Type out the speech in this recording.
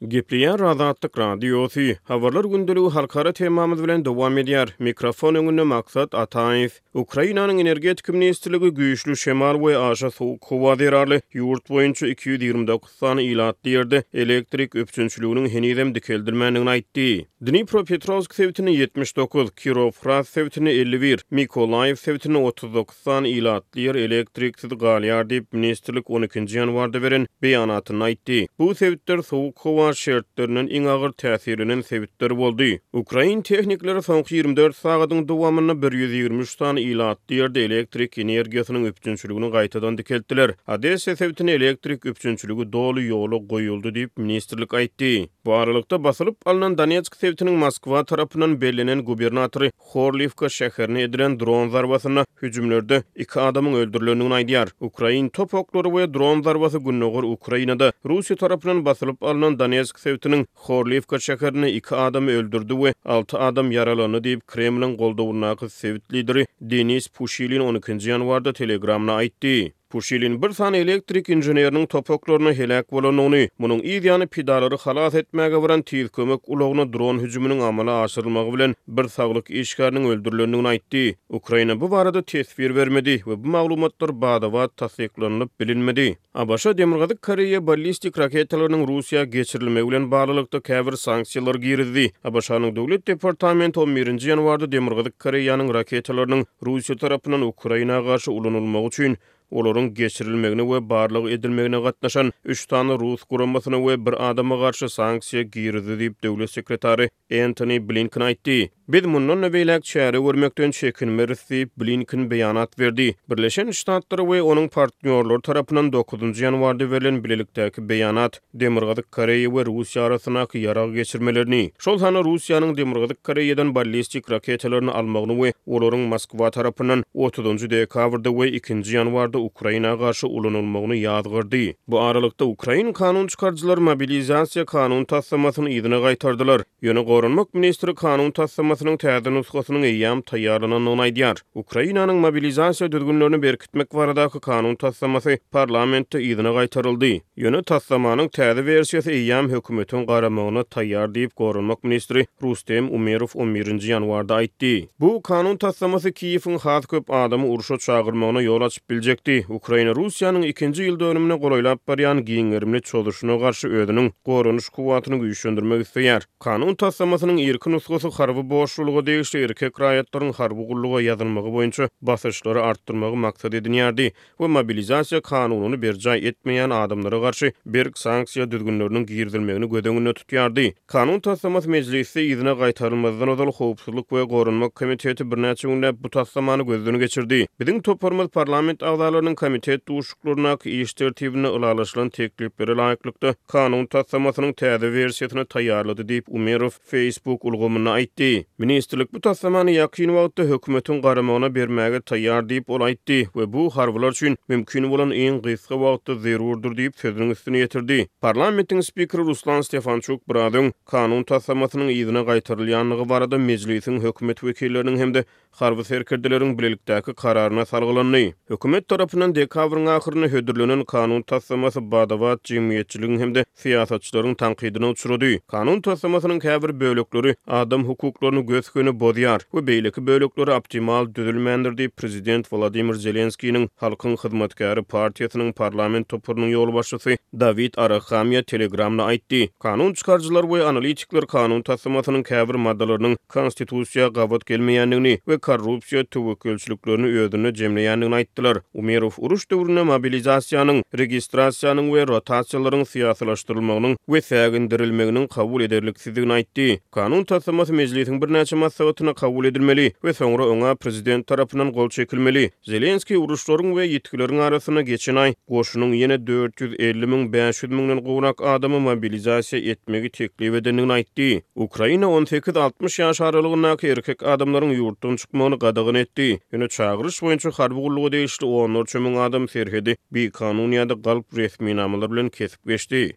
Gepleýär Azatlyk Radiosy, Habarlar gündeligi halkara temamyz bilen dowam edýär. Mikrofon öňünde Maksat Ataýew. Ukrainanyň Energetika ministrligi güýçli şemal we aşa sowuk howa zerarly ýurt boýunça iki ýüz ýigrimi dokuz sany ilatly ýerde elektrik üpjünçiliginiň henizem dikeldilmändigini aýtdy. Dnipropetrowsk sebitinde ýetmiş dokuz, Kirowohrad sebitinde elli bir, Mikolaýew sebitinde otuz dokuz, Türkmenistan ilatly ýer elektriksiz galýar diýip, ministrlik on ikinji ýanwarda beren beýanatynda aýtdy. Bu sebitler sowuk howa şertlerinden iň agyr täsirlenen sebitler boldy. Ukrain tehnikleri soňky ýigrimi dört sagadyň dowamynda bir ýüz ýigrimi üç sany ilatly ýerde elektrik energiýasynyň üpjünçiligini gaýtadan dikeltdiler. Odessa sebitinde elektrik üpjünçiligi doly ýola goýuldy diýip, ministrlik aýtdy. Bu aralykda, basylyp alnan Donetsk sebitiniň Moskwa tarapyndan bellenen gubernatory Horliwka şäherine edilen dron zarbasynda hüjümlerde iki adamyň öldürilendigini aýdýar. Ukrain top oklary we dron zarbasy gündogar Ukrainada Russiýa tarapyndan basylyp alnan Donetsk sebitiniň Horliwka şäherinde iki adamy öldürdi we alty adam ýaralandy diýip, Kremliň goldawyndaky sebit lideri Denis Puşilin on ikinji ýanwarda Telegramda aýtdy. Puşilin bir sany elektrik inženeriniň topaklaryna heläk bolandygyny, munuň yz ýany pidalary halas etmäge baran tiz kömek ulagyna dron hüjüminiň amala aşyrylmagy bilen bir saglyk işgäriniň öldürilendigini aýtdy. Ukraina bu barada teswir bermedi we bu maglumatlar bada-bat tassyklanylyp bilinmedi. ABŞ Demirgazyk Koreýa ballistik raketalarynyň Russiýa geçirilmegi bilen baglylykda käbir sanksiýalary girizdi. ABŞ-nyň Döwlet departamenti on birinji ýanwarda Demirgazyk Koreýanyň raketalarynyň Russiýa tarapyndan Ukraina garşy ulanylmagy üçin olaryň geçirilmegine we barlag edilmegine gatnaşan üç sany rus guramasyna we bir adama garşy sanksiýa girizdi diýip, döwlet sekretary Entoni Blinken aýtdy. Biz mundan-da beýläk çäre görmekden çekinmeris diýip, Blinken beýanat berdi. Birleşen Ştatlar we onuň partnýorlary tarapyndan dokuzynjy ýanwarda berlen bilelikdäki beýanat, Demirgazyk Koreýa we Russiýa arasyndaky ýarag geçirmelerini, şol sanda Russiýanyň Demirgazyk Koreýadan ballistik raketalaryny almagyny we olaryň Moskwa tarapyndan otuzynjy dekabrda we ikinji ýanwarda Ukraina garşy ulanylmagyny ýazgardy. Bu aralykda, ukrain kanun çykaryjylary mobilizasiýa kanun taslamasyny yzyna gaýtardylar. Ýöne Goranmak ministri kanun taslamasynyň täze nusgasynyň eýýäm taýýarlanandygyny aýdýar. Ukrainanyň mobilizasiýa düzgünlerini berkitmek baradaky kanun taslamasy parlamentde yzyna gaýtaryldy. Ýöne taslamanyň täze wersiýasy eýýäm hökümetiň garamagyna taýýar diýip, Goranmak ministri Rustem Umerow on birinji ýanwarda aýtdy. Bu kanun taslamasy Kiýewiň has köp adamy urşa çagyrmagyna ýol açyp biljekdi. Ukraina Russiýanyň ikinji ýyldönümine golaýlap barýan giň gerimli çozuşyna garşy özüniň goranyş kuwwatyny güýçlendirmek isleýär. Kanun taslamasynyň irki nusgasy harby borçlulyga degişli erkek raýatlaryň harby gulluga ýazylmagy boýunça basyşlary artdyrmagy maksat edinýärdi we mobilizasiýa kanunyny berjaý etmeýän adamlara garşy berk sanksiýa düzgünleriniň girizilmegini göz öňünde tutýardy. Kanun taslamasy Mejlisde yzyna gaýtarylmazdan ozal Howpsuzlyk we Goranmak komiteti birnäçe günläp bu taslamany gözden geçirdi. Biziň toparymyz parlament agzalarynyň komitet duşuşyklaryndaky iş tertibinde ylalaşylan tekliplere laýyklykda kanun taslamasynyň täze wersiýasyny taýýarlady diýip, Umerow Facebook ulgamynda aýtdy. Ministrlik bu taslamany ýakyn wagtda hökümetiň garamagyna bermäge taýýar diýip, ol aýtdy we bu harbylar üçin mümkin bolan iň gysga wagtda zerurdyr diýip sözüniň üstüni ýetirdi. Parlamentiň spikeri Ruslan Stefançuk biraz öň kanun taslamasynyň yzyna gaýtarylýandygy barada Mejlisiň hökümet wekilleriniň hem-de harby serkerdeleriň bilelikdäki kararyna salgylandy. Hökümet tarapyndan dekabryň ahyrynda hödürlenen kanun taslamasy bada-bat jemgyýetçiligiň hem-de syýasatçylaryň tankydyna uçrady. Kanun taslamasynyň käbir bölekleri adam hukuklaryny gös-göni bozýar we beýleki bölekleri optimal düzülmändir diýip, Prezident Wolodymyr Zelenskiniň Halkyň hyzmatkäri partiýasynyň parlament toparynyň ýolbaşçysy Dawid Arahamiýa telegramda aýtdy. Kanun çykaryjylar we analitikler kanun taslamasynyň käbir maddalarynyň konstitusiýa gabat gelmeýändigini we korrupsiýa töwekgelçiliklerini özünde jemleýändigini aýtdylar. Umerow uruş döwründe mobilizasiýanyň, registrasiýanyň we rotasiýalaryň syýasylaşdyrylmagynyň we sägindirilmeginiň kabul ederliksizdigini aýtdy. Kanun taslamasy Mejlisiň birnäçe maslahatynda kabul edilmeli we soňra oňa prezident tarapyndan gol çekilmeli. Zelenskiý uruşlaryň we ýitgileriň arasynda geçen aý goşunyň ýene dört ýüz elli müň bäş ýüz müňden gowrak adamy mobilizasiýa etmegi teklip edendigini aýtdy. Ukraina on sekiz altmyş ýaş aralygyndaky erkek adamlaryň ýurtdan çykmagyny gadagan etdi, ýöne çagyryş boýunça harby gulluga degişli onlarça müň adam serhedi bikanun ýa-da galp resminamalar bilen kesip geçdi.